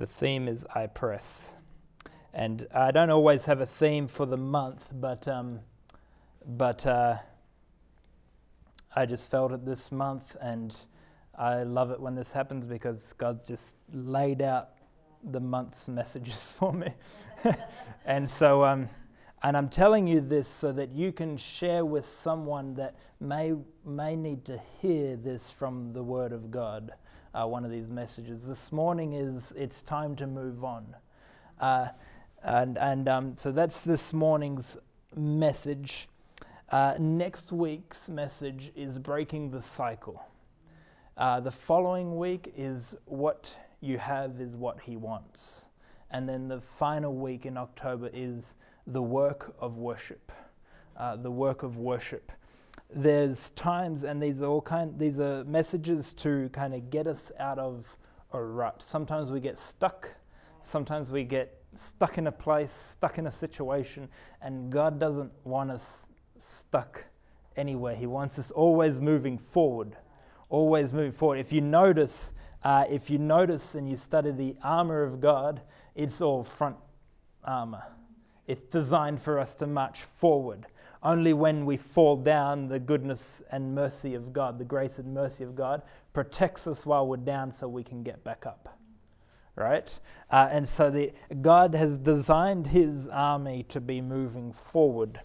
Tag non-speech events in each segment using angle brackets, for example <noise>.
The theme is I press. And I don't always have a theme for the month, but, um, but uh, I just felt it this month, and I love it when this happens because God's just laid out the month's messages <laughs> for me. <laughs> and so, um, and I'm telling you this so that you can share with someone that may may need to hear this from the Word of God. Uh, one of these messages this morning is it's time to move on, uh, and and um, so that's this morning's message. Uh, next week's message is breaking the cycle. Uh, the following week is what you have is what He wants, and then the final week in October is the work of worship. Uh, the work of worship. There's times, and these are all kind. These are messages to kind of get us out of a rut. Sometimes we get stuck. Sometimes we get stuck in a place, stuck in a situation, and God doesn't want us stuck anywhere. He wants us always moving forward, always moving forward. If you notice, uh, if you notice and you study the armor of God, it's all front armor. It's designed for us to march forward. Only when we fall down, the goodness and mercy of God, the grace and mercy of God, protects us while we're down so we can get back up. Right? Uh, and so the, God has designed his army to be moving forward.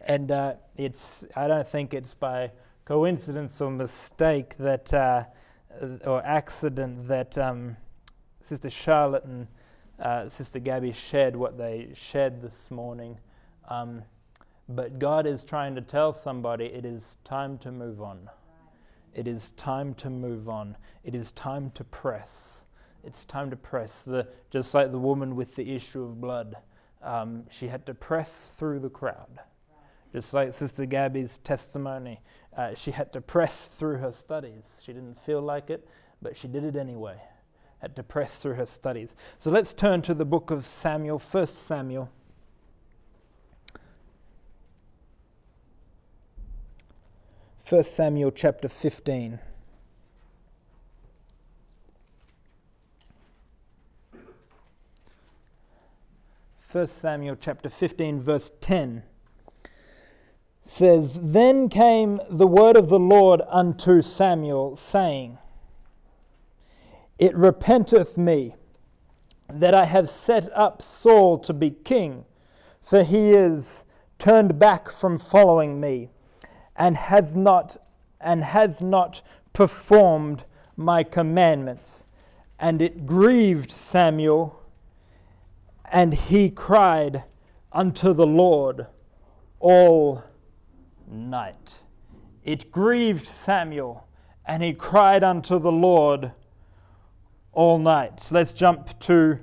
And uh, it's, I don't think it's by coincidence or mistake that, uh, or accident that um, Sister Charlotte and uh, Sister Gabby shared what they shared this morning. Um, but God is trying to tell somebody it is time to move on. It is time to move on. It is time to press. It's time to press. The, just like the woman with the issue of blood, um, she had to press through the crowd. Just like Sister Gabby's testimony, uh, she had to press through her studies. She didn't feel like it, but she did it anyway had to press through her studies. So let's turn to the book of Samuel, 1 Samuel. First Samuel chapter 15. First Samuel chapter 15 verse 10 says then came the word of the Lord unto Samuel saying it repenteth me that I have set up Saul to be king, for he is turned back from following me, and hath not and hath not performed my commandments. And it grieved Samuel, and he cried unto the Lord all night. It grieved Samuel, and he cried unto the Lord all night. So let's jump to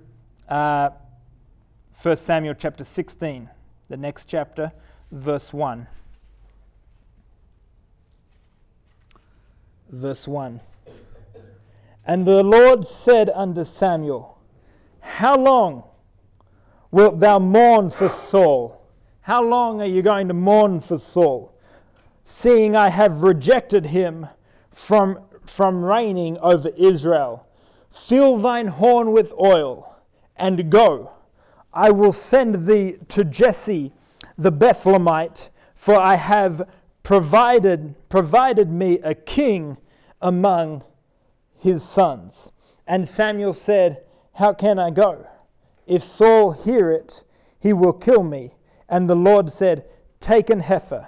uh, 1 Samuel chapter 16, the next chapter, verse 1. Verse 1. And the Lord said unto Samuel, How long wilt thou mourn for Saul? How long are you going to mourn for Saul? Seeing I have rejected him from, from reigning over Israel Fill thine horn with oil, and go. I will send thee to Jesse the Bethlehemite, for I have provided, provided me a king among his sons. And Samuel said, How can I go? If Saul hear it, he will kill me. And the Lord said, Take an heifer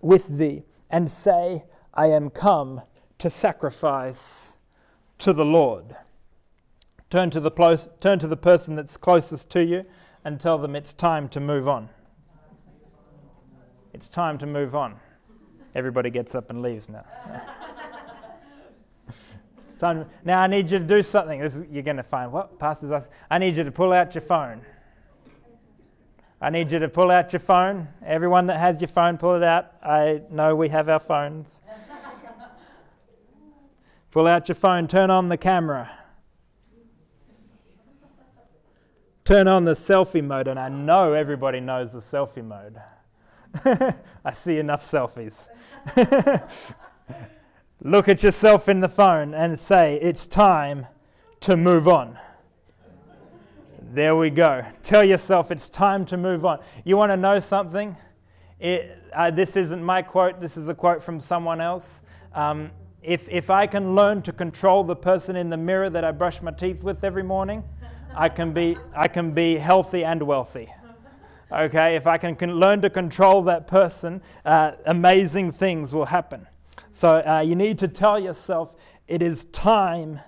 with thee, and say, I am come to sacrifice to the Lord. Turn to the, turn to the person that's closest to you and tell them it's time to move on. It's time to move on. Everybody gets up and leaves now. <laughs> now I need you to do something. Is, you're going to find what? Pastors us. I need you to pull out your phone. I need you to pull out your phone. Everyone that has your phone, pull it out. I know we have our phones. <laughs> pull out your phone, turn on the camera. turn on the selfie mode, and I know everybody knows the selfie mode. <laughs> I see enough selfies. <laughs> Look at yourself in the phone and say, It's time to move on. There we go. Tell yourself it's time to move on. You want to know something? It, uh, this isn't my quote, this is a quote from someone else. Um, if, if I can learn to control the person in the mirror that I brush my teeth with every morning, I can be, I can be healthy and wealthy. Okay, if I can, can learn to control that person, uh, amazing things will happen. So uh, you need to tell yourself it is time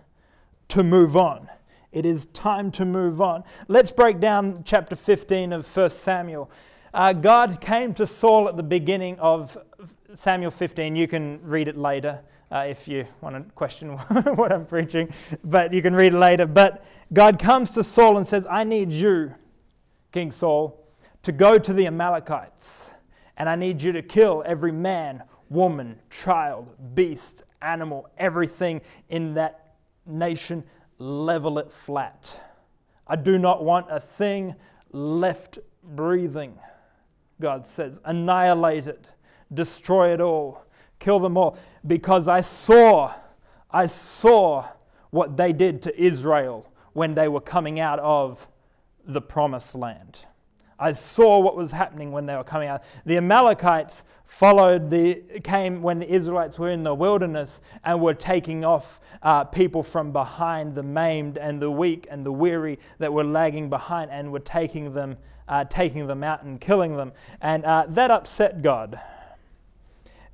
to move on. It is time to move on. Let's break down chapter 15 of 1 Samuel. Uh, God came to Saul at the beginning of Samuel 15. You can read it later uh, if you want to question <laughs> what I'm preaching, but you can read it later. But God comes to Saul and says, I need you, King Saul, to go to the Amalekites, and I need you to kill every man, woman, child, beast, animal, everything in that nation, level it flat. I do not want a thing left breathing, God says. Annihilate it, destroy it all, kill them all. Because I saw, I saw what they did to Israel when they were coming out of the promised land. I saw what was happening when they were coming out. The Amalekites followed the came when the Israelites were in the wilderness and were taking off uh, people from behind, the maimed and the weak and the weary that were lagging behind, and were taking them uh, taking them out and killing them, and uh, that upset God.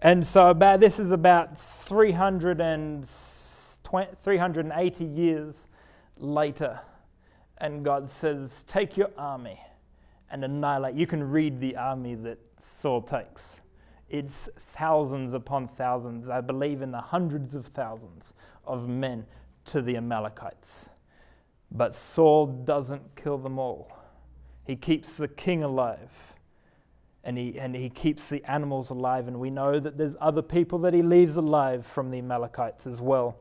And so about this is about 320, 380 years later, and God says, "Take your army." And annihilate. You can read the army that Saul takes. It's thousands upon thousands, I believe in the hundreds of thousands of men to the Amalekites. But Saul doesn't kill them all. He keeps the king alive. And he, and he keeps the animals alive. And we know that there's other people that he leaves alive from the Amalekites as well.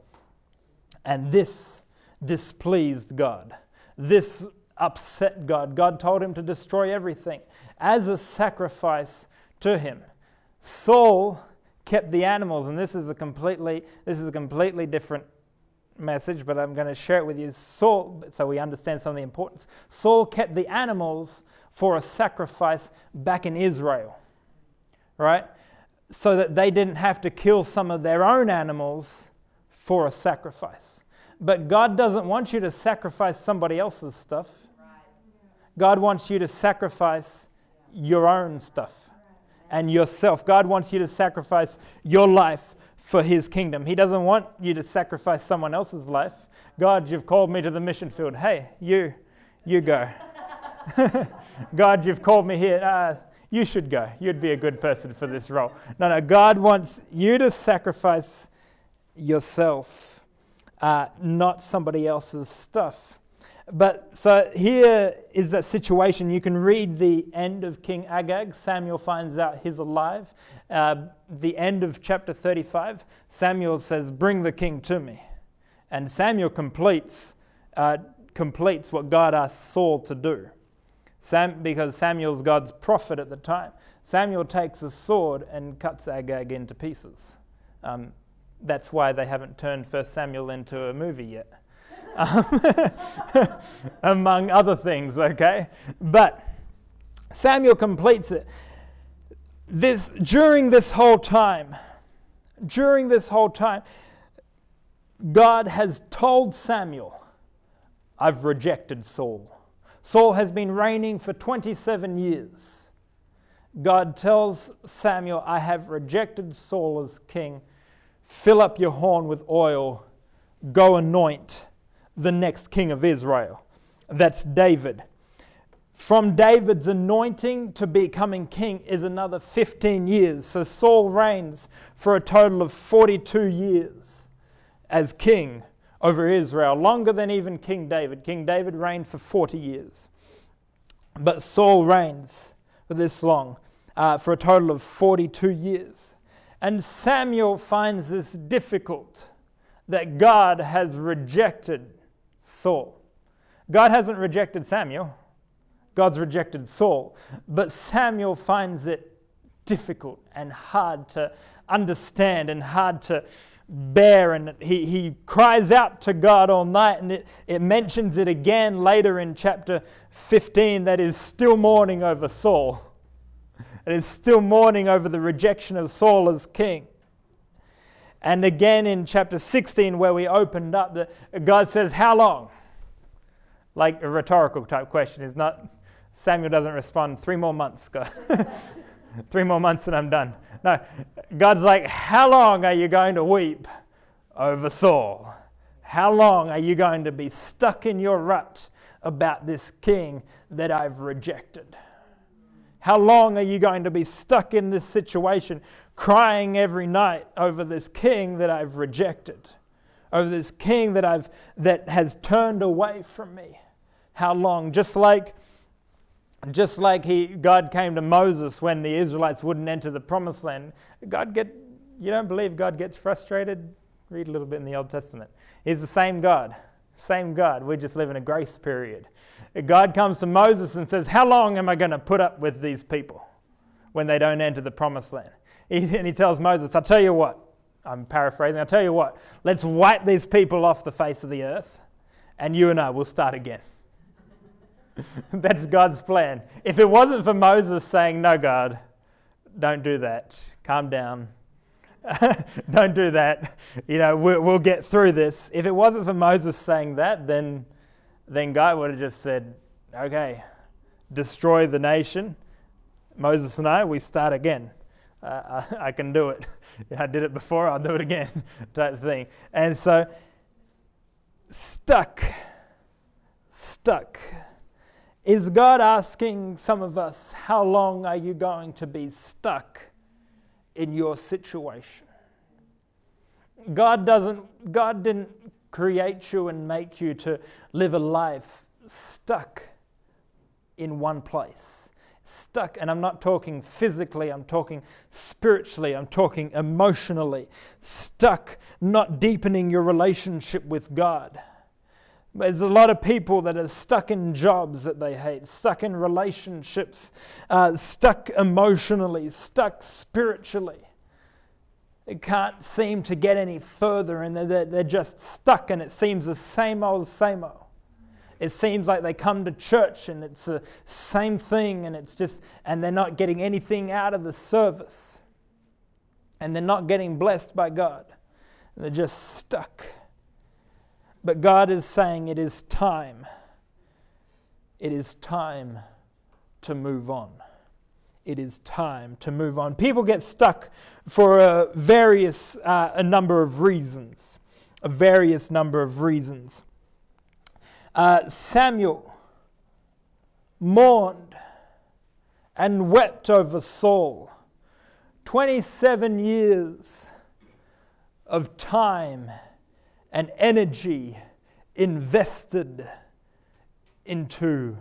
And this displeased God. This upset God. God told him to destroy everything as a sacrifice to him. Saul kept the animals, and this is a completely this is a completely different message, but I'm going to share it with you. Saul, so we understand some of the importance. Saul kept the animals for a sacrifice back in Israel, right? So that they didn't have to kill some of their own animals for a sacrifice. But God doesn't want you to sacrifice somebody else's stuff. God wants you to sacrifice your own stuff and yourself. God wants you to sacrifice your life for His kingdom. He doesn't want you to sacrifice someone else's life. God, you've called me to the mission field. Hey, you, you go. <laughs> God, you've called me here. Uh, you should go. You'd be a good person for this role. No, no. God wants you to sacrifice yourself, uh, not somebody else's stuff. But so here is that situation. You can read the end of King Agag. Samuel finds out he's alive. Uh, the end of chapter 35, Samuel says, Bring the king to me. And Samuel completes, uh, completes what God asked Saul to do. Sam, because Samuel's God's prophet at the time. Samuel takes a sword and cuts Agag into pieces. Um, that's why they haven't turned 1 Samuel into a movie yet Um, <laughs> among other things, okay? But Samuel completes it. This, during this whole time, during this whole time, God has told Samuel, I've rejected Saul. Saul has been reigning for 27 years. God tells Samuel, I have rejected Saul as king. Fill up your horn with oil. Go anoint the next king of Israel. That's David. From David's anointing to becoming king is another 15 years. So Saul reigns for a total of 42 years as king over Israel, longer than even King David. King David reigned for 40 years. But Saul reigns for this long, uh, for a total of 42 years. And Samuel finds this difficult that God has rejected Saul. God hasn't rejected Samuel, God's rejected Saul. But Samuel finds it difficult and hard to understand and hard to bear and he, he cries out to God all night and it, it mentions it again later in chapter 15 that is still mourning over Saul. And It is still mourning over the rejection of Saul as king. And again in chapter 16, where we opened up, the, God says, How long? Like a rhetorical type question. Is not Samuel doesn't respond, three more months, God. <laughs> three more months and I'm done. No, God's like, How long are you going to weep over Saul? How long are you going to be stuck in your rut about this king that I've rejected? How long are you going to be stuck in this situation, crying every night over this king that I've rejected, over this king that I've that has turned away from me? How long? Just like just like he God came to Moses when the Israelites wouldn't enter the promised land. God get you don't believe God gets frustrated? Read a little bit in the Old Testament. He's the same God. Same God. We just live in a grace period. God comes to Moses and says, How long am I going to put up with these people when they don't enter the promised land? and he tells Moses, I'll tell you what, I'm paraphrasing, I'll tell you what, let's wipe these people off the face of the earth, and you and I will start again. <laughs> That's God's plan. If it wasn't for Moses saying, No, God, don't do that, calm down, <laughs> don't do that, you know, we'll, we'll get through this. If it wasn't for Moses saying that, then then God would have just said, okay, destroy the nation. Moses and I, we start again. Uh, I, I, can do it. I did it before, I'll do it again, <laughs> type of thing. And so, stuck. Stuck. Is God asking some of us, how long are you going to be stuck in your situation? God doesn't God didn't create you and make you to live a life stuck in one place. Stuck, and I'm not talking physically, I'm talking spiritually, I'm talking emotionally. Stuck, not deepening your relationship with God. There's a lot of people that are stuck in jobs that they hate, stuck in relationships, uh, stuck emotionally, stuck spiritually. They can't seem to get any further and they're, they're just stuck and it seems the same old, same old. It seems like they come to church and it's the same thing and it's just, and they're not getting anything out of the service. And they're not getting blessed by God. They're just stuck. But God is saying it is time. It is time to move on it is time to move on. People get stuck for a various uh, a number of reasons, a various number of reasons. Uh, Samuel mourned and wept over Saul. 27 years of time and energy invested into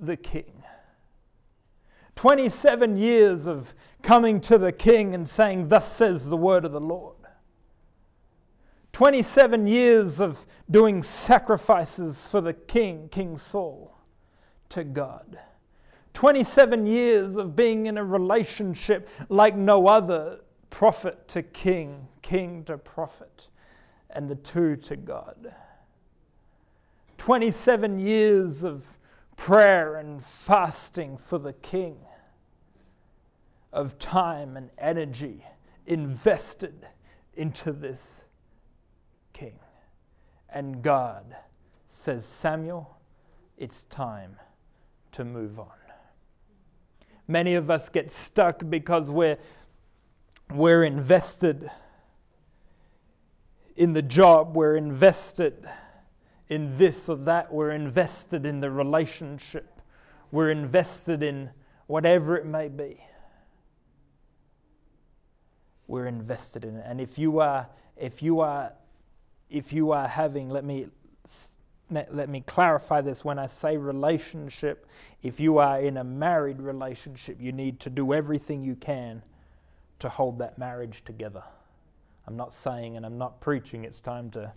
the king. 27 years of coming to the king and saying, Thus says the word of the Lord. 27 years of doing sacrifices for the king, King Saul, to God. 27 years of being in a relationship like no other, prophet to king, king to prophet, and the two to God. 27 years of prayer and fasting for the king, of time and energy invested into this king. And God says, Samuel, it's time to move on. Many of us get stuck because we're, we're invested in the job, we're invested in this or that. We're invested in the relationship. We're invested in whatever it may be. We're invested in it. And if you are, if you are, if you are having, let me let me clarify this when I say relationship, if you are in a married relationship, you need to do everything you can to hold that marriage together. I'm not saying and I'm not preaching it's time to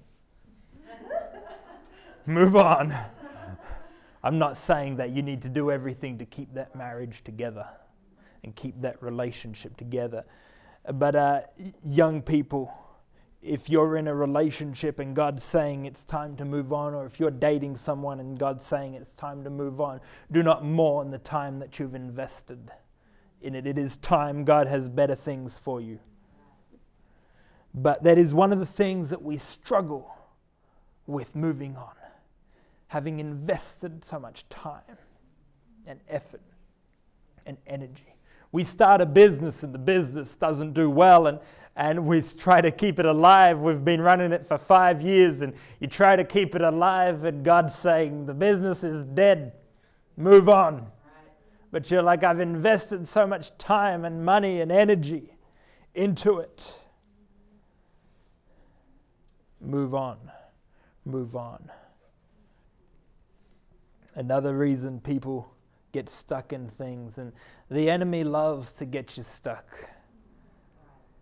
<laughs> move on. I'm not saying that you need to do everything to keep that marriage together and keep that relationship together. But uh, young people, if you're in a relationship and God's saying it's time to move on, or if you're dating someone and God's saying it's time to move on, do not mourn the time that you've invested in it. It is time. God has better things for you. But that is one of the things that we struggle with moving on, having invested so much time and effort and energy. We start a business and the business doesn't do well, and, and we try to keep it alive. We've been running it for five years, and you try to keep it alive, and God's saying, The business is dead, move on. But you're like, I've invested so much time and money and energy into it. Move on. Move on. Another reason people get stuck in things, and the enemy loves to get you stuck,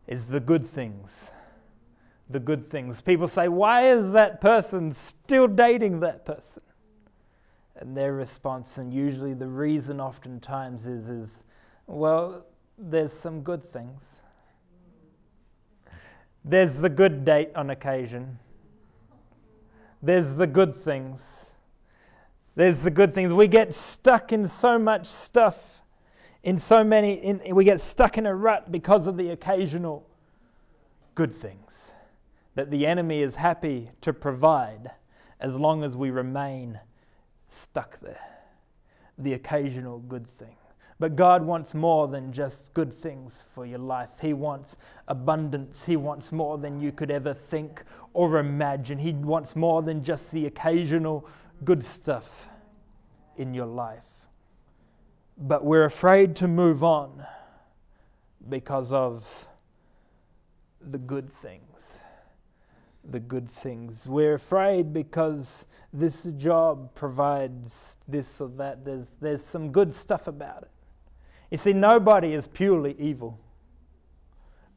is the good things. The good things. People say, Why is that person still dating that person? And their response, and usually the reason oftentimes is, is well, there's some good things. There's the good date on occasion. There's the good things. There's the good things. We get stuck in so much stuff, in so many, in, we get stuck in a rut because of the occasional good things that the enemy is happy to provide as long as we remain stuck there. The occasional good thing. But God wants more than just good things for your life. He wants abundance. He wants more than you could ever think or imagine. He wants more than just the occasional good stuff in your life. But we're afraid to move on because of the good things. The good things. We're afraid because this job provides this or that. There's, there's some good stuff about it. You see, nobody is purely evil.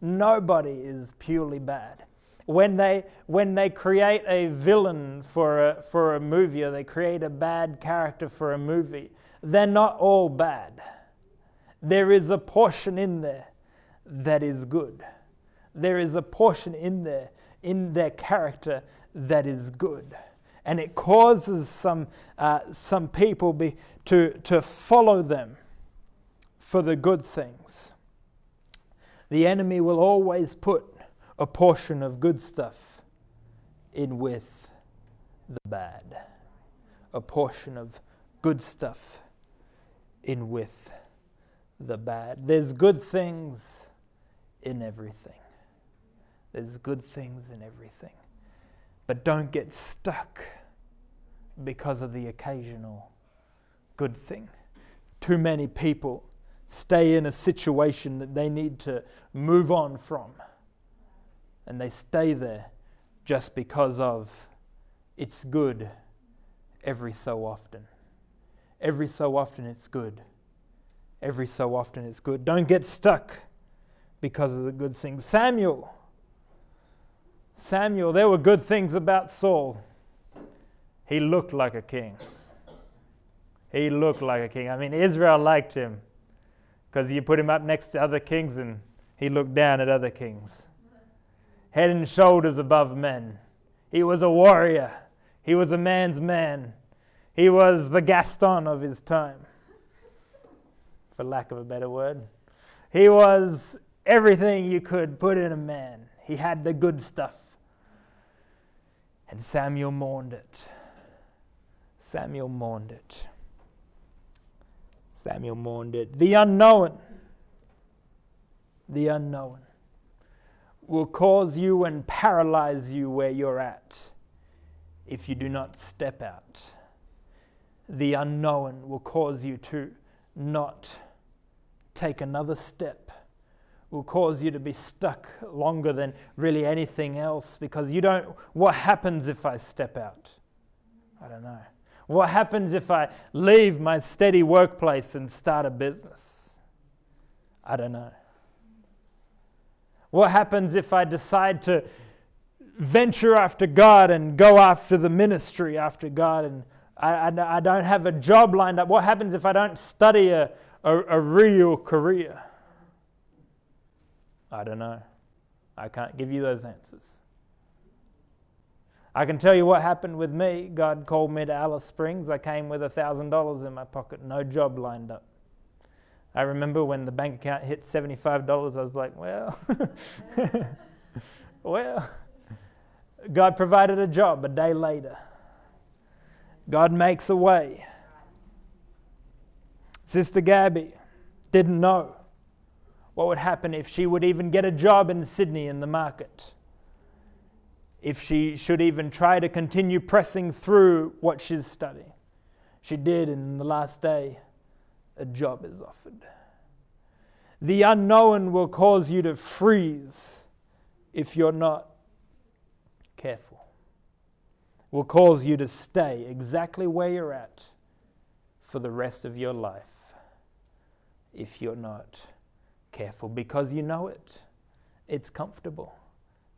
Nobody is purely bad when they when they create a villain for a for a movie or they create a bad character for a movie, they're not all bad. There is a portion in there that is good. There is a portion in there in their character that is good. And it causes some, uh, some people be, to, to follow them for the good things. The enemy will always put a portion of good stuff in with the bad. A portion of good stuff in with the bad. There's good things in everything. There's good things in everything. But don't get stuck because of the occasional good thing. Too many people stay in a situation that they need to move on from and they stay there just because of it's good every so often. Every so often it's good. Every so often it's good. Don't get stuck because of the good things. Samuel. Samuel, there were good things about Saul. He looked like a king. He looked like a king. I mean, Israel liked him because you put him up next to other kings and he looked down at other kings head and shoulders above men. He was a warrior. He was a man's man. He was the Gaston of his time, for lack of a better word. He was everything you could put in a man. He had the good stuff. And Samuel mourned it. Samuel mourned it. Samuel mourned it. The unknown. The unknown will cause you and paralyze you where you're at if you do not step out. The unknown will cause you to not take another step, will cause you to be stuck longer than really anything else because you don't. What happens if I step out? I don't know. What happens if I leave my steady workplace and start a business? I don't know. What happens if I decide to venture after God and go after the ministry after God and I, I, I don't have a job lined up? What happens if I don't study a, a, a real career? I don't know. I can't give you those answers. I can tell you what happened with me. God called me to Alice Springs. I came with a thousand dollars in my pocket, no job lined up. I remember when the bank account hit seventy-five dollars. I was like, well, <laughs> well. God provided a job a day later. God makes a way. Sister Gabby didn't know what would happen if she would even get a job in Sydney in the market. If she should even try to continue pressing through what she's studying. She did, in the last day, a job is offered. The unknown will cause you to freeze if you're not careful. Will cause you to stay exactly where you're at for the rest of your life if you're not careful because you know it. It's comfortable.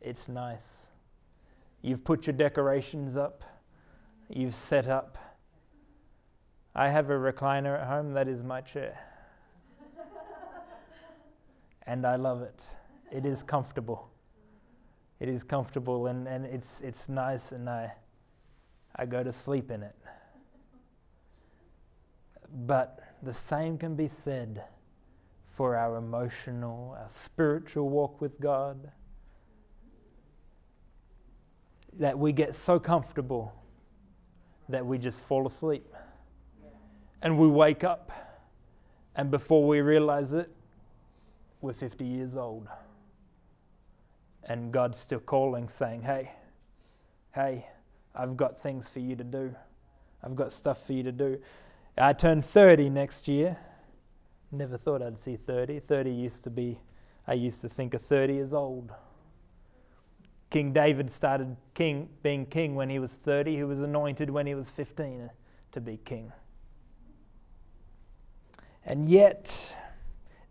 It's nice. You've put your decorations up. You've set up. I have a recliner at home that is my chair. <laughs> and I love it. It is comfortable. It is comfortable and, and it's it's nice and I I go to sleep in it. But the same can be said for our emotional, our spiritual walk with God. That we get so comfortable that we just fall asleep. And we wake up, and before we realize it, we're 50 years old. And God's still calling, saying, Hey, hey, I've got things for you to do. I've got stuff for you to do. I turn 30 next year. Never thought I'd see 30. 30 used to be, I used to think of 30 as old. King David started king, being king when he was 30. He was anointed when he was 15 to be king. And yet,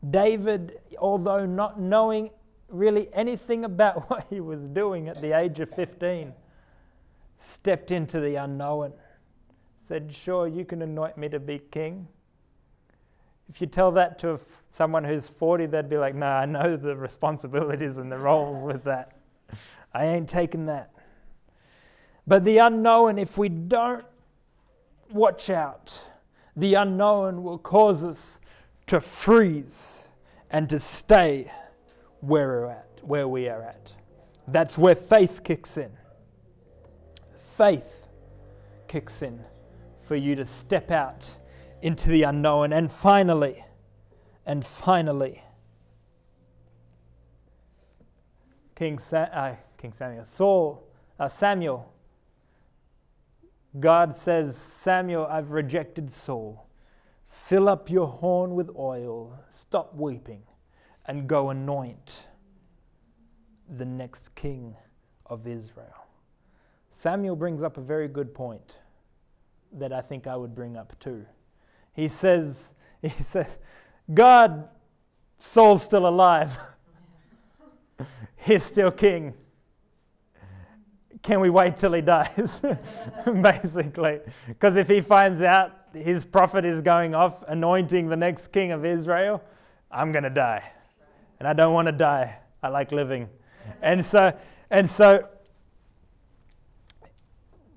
David, although not knowing really anything about <laughs> what he was doing at the age of 15, stepped into the unknown. Said, Sure, you can anoint me to be king. If you tell that to someone who's 40, they'd be like, Nah, I know the responsibilities and the roles with that. I ain't taking that. But the unknown, if we don't watch out, the unknown will cause us to freeze and to stay where we're at, where we are at. That's where faith kicks in. Faith kicks in for you to step out into the unknown. And finally, and finally, King, Sa- uh, King Samuel, Saul, uh, Samuel, God says, Samuel, I've rejected Saul. Fill up your horn with oil, stop weeping, and go anoint the next king of Israel. Samuel brings up a very good point that I think I would bring up too. He says, <laughs> he says, God, Saul's still alive. <laughs> He's still king. Can we wait till he dies? <laughs> Basically. Because if he finds out his prophet is going off anointing the next king of Israel, I'm going to die. And I don't want to die. I like living. And so, and so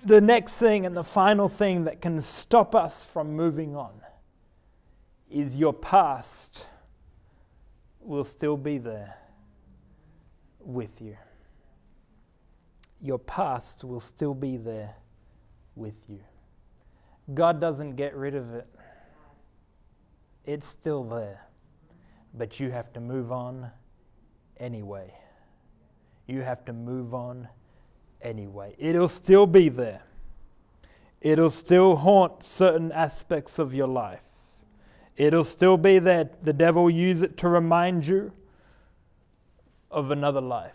the next thing and the final thing that can stop us from moving on is your past will still be there with you. Your past will still be there with you. God doesn't get rid of it, it's still there. But you have to move on anyway. You have to move on anyway. It'll still be there. It'll still haunt certain aspects of your life. It'll still be there. The devil use it to remind you of another life.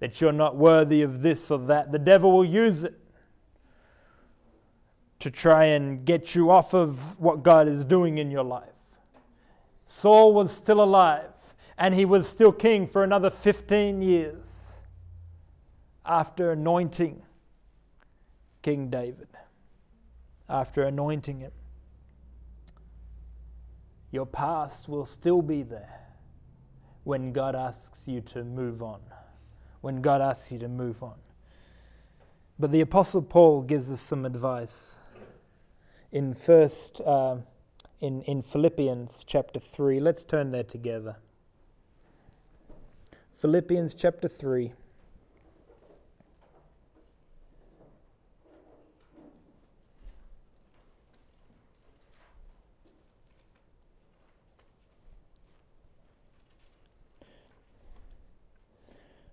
That you're not worthy of this or that. The devil will use it to try and get you off of what God is doing in your life. Saul was still alive and he was still king for another 15 years after anointing King David, after anointing him. Your past will still be there when God asks you to move on. When God asks you to move on. But the Apostle Paul gives us some advice in first uh, in in Philippians chapter three. Let's turn there together. Philippians chapter three.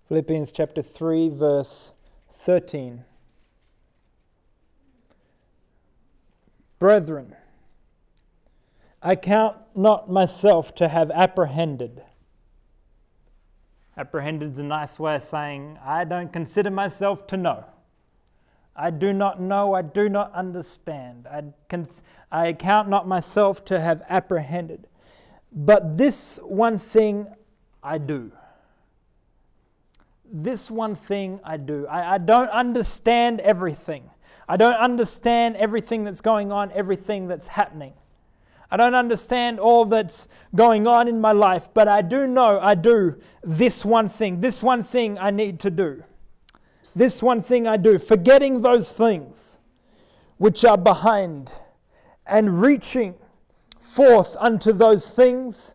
Philippians chapter 3, verse 13. Brethren, I count not myself to have apprehended. Apprehended is a nice way of saying, I don't consider myself to know. I do not know, I do not understand. I, cons- I count not myself to have apprehended. But this one thing I do this one thing I do. I, I don't understand everything. I don't understand everything that's going on, everything that's happening. I don't understand all that's going on in my life, but I do know I do this one thing. This one thing I need to do. This one thing I do. Forgetting those things which are behind and reaching forth unto those things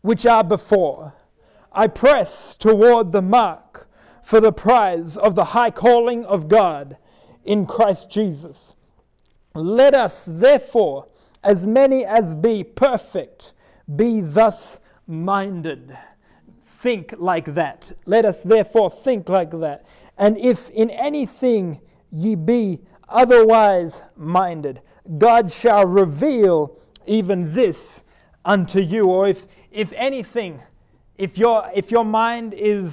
which are before. I press toward the mark for the prize of the high calling of God in Christ Jesus. Let us, therefore, as many as be perfect, be thus minded. Think like that. Let us, therefore, think like that. And if in anything ye be otherwise minded, God shall reveal even this unto you. Or if, if anything, if your, if your mind is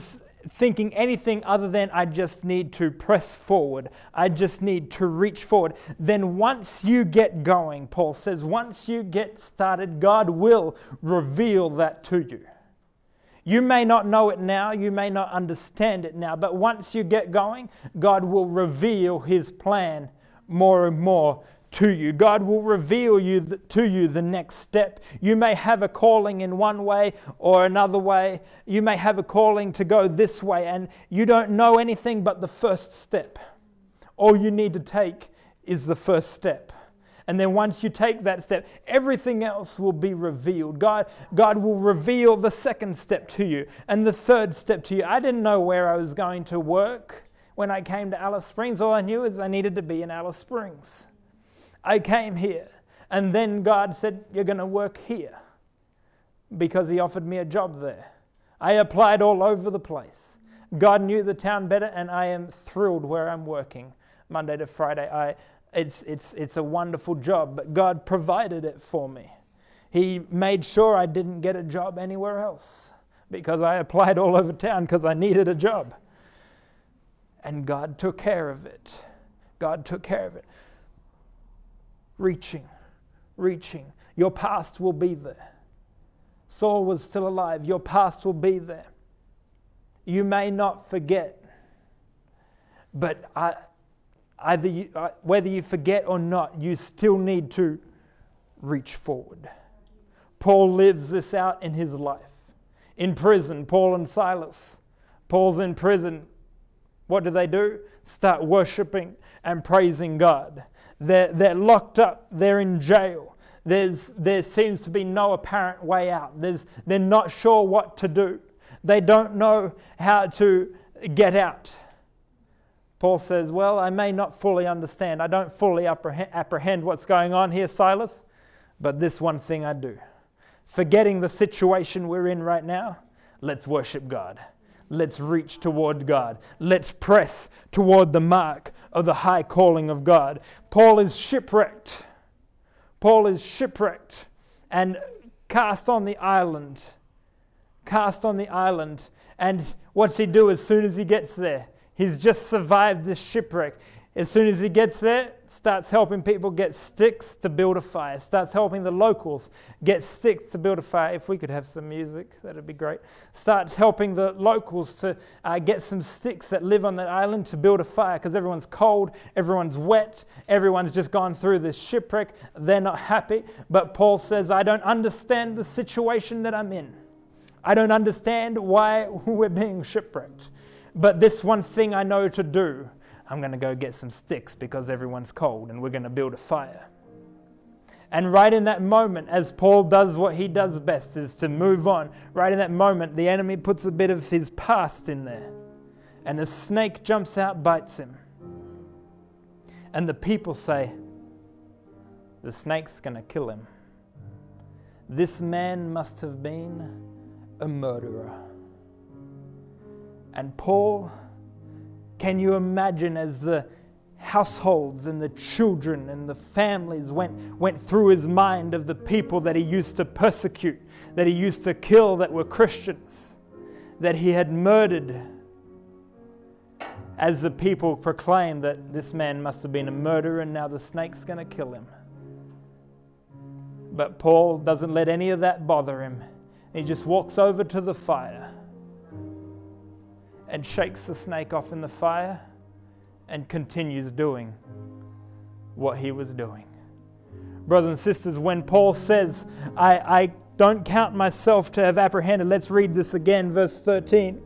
thinking anything other than I just need to press forward, I just need to reach forward, then once you get going, Paul says, once you get started, God will reveal that to you. You may not know it now, you may not understand it now, but once you get going, God will reveal His plan more and more to you. God will reveal you to you the next step. You may have a calling in one way or another way. You may have a calling to go this way and you don't know anything but the first step. All you need to take is the first step. And then once you take that step, everything else will be revealed. God, God will reveal the second step to you and the third step to you. I didn't know where I was going to work when I came to Alice Springs. All I knew is I needed to be in Alice Springs. I came here. And then God said, You're going to work here because He offered me a job there. I applied all over the place. God knew the town better, and I am thrilled where I'm working Monday to Friday. I, it's, it's, it's a wonderful job, but God provided it for me. He made sure I didn't get a job anywhere else because I applied all over town because I needed a job. And God took care of it. God took care of it reaching, reaching. Your past will be there. Saul was still alive. Your past will be there. You may not forget, but I, either you, whether you forget or not, you still need to reach forward. Paul lives this out in his life. In prison, Paul and Silas. Paul's in prison. What do they do? Start worshiping and praising God. They're, they're locked up, they're in jail. There's, there seems to be no apparent way out. There's, they're not sure what to do. They don't know how to get out. Paul says, Well, I may not fully understand. I don't fully apprehend, apprehend what's going on here, Silas, but this one thing I do. Forgetting the situation we're in right now, let's worship God. Let's reach toward God. Let's press toward the mark of the high calling of God. Paul is shipwrecked. Paul is shipwrecked and cast on the island. Cast on the island. And what's he do as soon as he gets there? He's just survived this shipwreck. As soon as he gets there, starts helping people get sticks to build a fire, starts helping the locals get sticks to build a fire. If we could have some music, that'd be great. Starts helping the locals to uh, get some sticks that live on that island to build a fire because everyone's cold, everyone's wet, everyone's just gone through this shipwreck. They're not happy. But Paul says, I don't understand the situation that I'm in. I don't understand why <laughs> we're being shipwrecked. But this one thing I know to do I'm going to go get some sticks because everyone's cold and we're going to build a fire. And right in that moment, as Paul does what he does best, is to move on, right in that moment, the enemy puts a bit of his past in there. And a snake jumps out, bites him. And the people say, The snake's going to kill him. This man must have been a murderer. And Paul, can you imagine as the households and the children and the families went, went through his mind of the people that he used to persecute, that he used to kill that were Christians, that he had murdered? As the people proclaimed that this man must have been a murderer and now the snake's going to kill him. But Paul doesn't let any of that bother him. He just walks over to the fire and shakes the snake off in the fire and continues doing what he was doing. Brothers and sisters, when Paul says, I, I don't count myself to have apprehended, let's read this again, verse 13.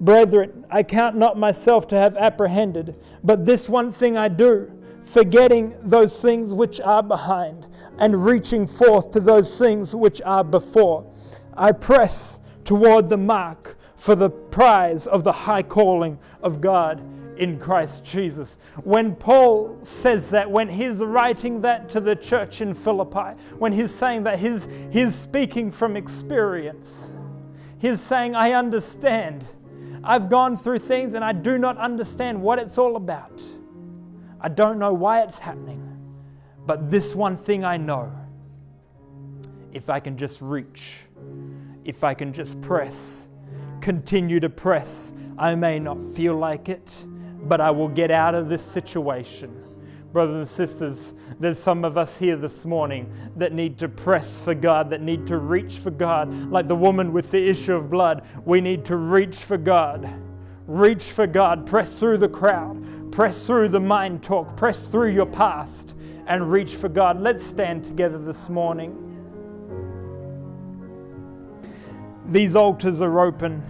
Brethren, I count not myself to have apprehended, but this one thing I do, forgetting those things which are behind, and reaching forth to those things which are before. I press toward the mark for the prize of the high calling of God in Christ Jesus. When Paul says that, when he's writing that to the church in Philippi, when he's saying that, he's, he's speaking from experience. He's saying, I understand. I've gone through things and I do not understand what it's all about. I don't know why it's happening. But this one thing I know if I can just reach, if I can just press, continue to press. I may not feel like it, but I will get out of this situation. Brothers and sisters, there's some of us here this morning that need to press for God, that need to reach for God. Like the woman with the issue of blood, we need to reach for God. Reach for God. Press through the crowd. Press through the mind talk. Press through your past and reach for God. Let's stand together this morning. These altars are open.